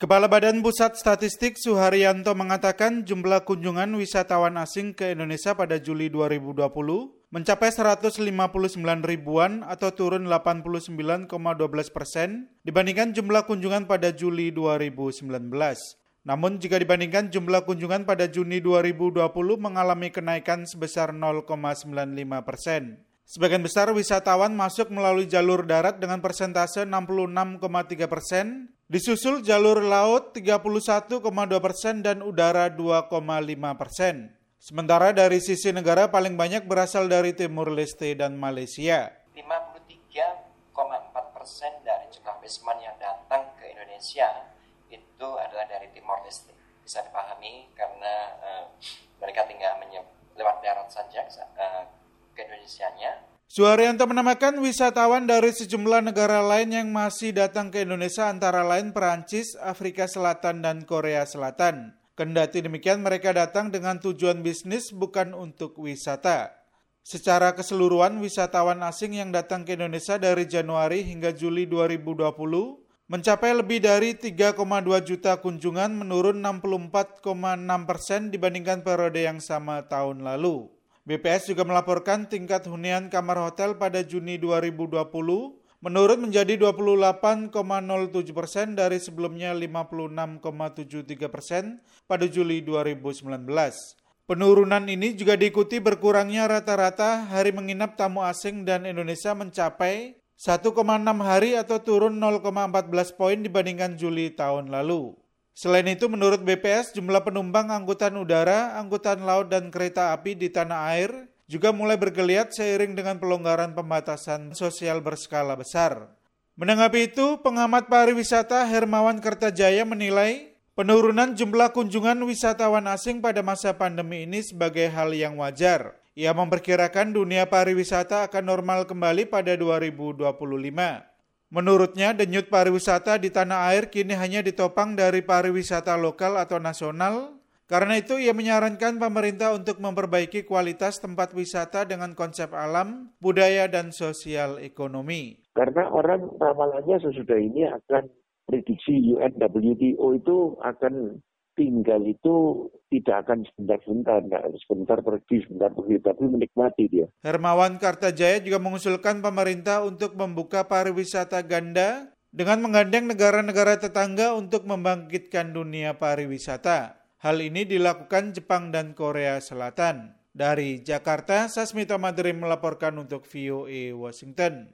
Kepala Badan Pusat Statistik Suharyanto mengatakan jumlah kunjungan wisatawan asing ke Indonesia pada Juli 2020 mencapai 159 ribuan atau turun 89,12 persen dibandingkan jumlah kunjungan pada Juli 2019. Namun jika dibandingkan jumlah kunjungan pada Juni 2020 mengalami kenaikan sebesar 0,95 persen. Sebagian besar wisatawan masuk melalui jalur darat dengan persentase 66,3 persen, Disusul jalur laut 31,2 persen dan udara 2,5 persen. Sementara dari sisi negara paling banyak berasal dari Timur Leste dan Malaysia. 53,4 persen dari jumlah wisman yang datang ke Indonesia itu adalah dari Timur Leste. Bisa dipahami karena uh, mereka tinggal lewat darat saja uh, ke Indonesia-nya Suharyanto menambahkan wisatawan dari sejumlah negara lain yang masih datang ke Indonesia antara lain Perancis, Afrika Selatan, dan Korea Selatan. Kendati demikian mereka datang dengan tujuan bisnis bukan untuk wisata. Secara keseluruhan wisatawan asing yang datang ke Indonesia dari Januari hingga Juli 2020 mencapai lebih dari 3,2 juta kunjungan menurun 64,6 persen dibandingkan periode yang sama tahun lalu. BPS juga melaporkan tingkat hunian kamar hotel pada Juni 2020 menurun menjadi 28,07 persen dari sebelumnya 56,73 persen pada Juli 2019. Penurunan ini juga diikuti berkurangnya rata-rata hari menginap tamu asing dan Indonesia mencapai 1,6 hari atau turun 0,14 poin dibandingkan Juli tahun lalu. Selain itu, menurut BPS, jumlah penumpang angkutan udara, angkutan laut, dan kereta api di tanah air juga mulai bergeliat seiring dengan pelonggaran pembatasan sosial berskala besar. Menanggapi itu, pengamat pariwisata Hermawan Kertajaya menilai penurunan jumlah kunjungan wisatawan asing pada masa pandemi ini sebagai hal yang wajar. Ia memperkirakan dunia pariwisata akan normal kembali pada 2025. Menurutnya, denyut pariwisata di tanah air kini hanya ditopang dari pariwisata lokal atau nasional. Karena itu, ia menyarankan pemerintah untuk memperbaiki kualitas tempat wisata dengan konsep alam, budaya, dan sosial ekonomi. Karena orang ramalannya sesudah ini akan prediksi UNWTO itu akan tinggal itu tidak akan sebentar-sebentar, nggak sebentar pergi, sebentar pergi, tapi menikmati dia. Hermawan Kartajaya juga mengusulkan pemerintah untuk membuka pariwisata ganda dengan menggandeng negara-negara tetangga untuk membangkitkan dunia pariwisata. Hal ini dilakukan Jepang dan Korea Selatan. Dari Jakarta, Sasmita Madrim melaporkan untuk VOA Washington.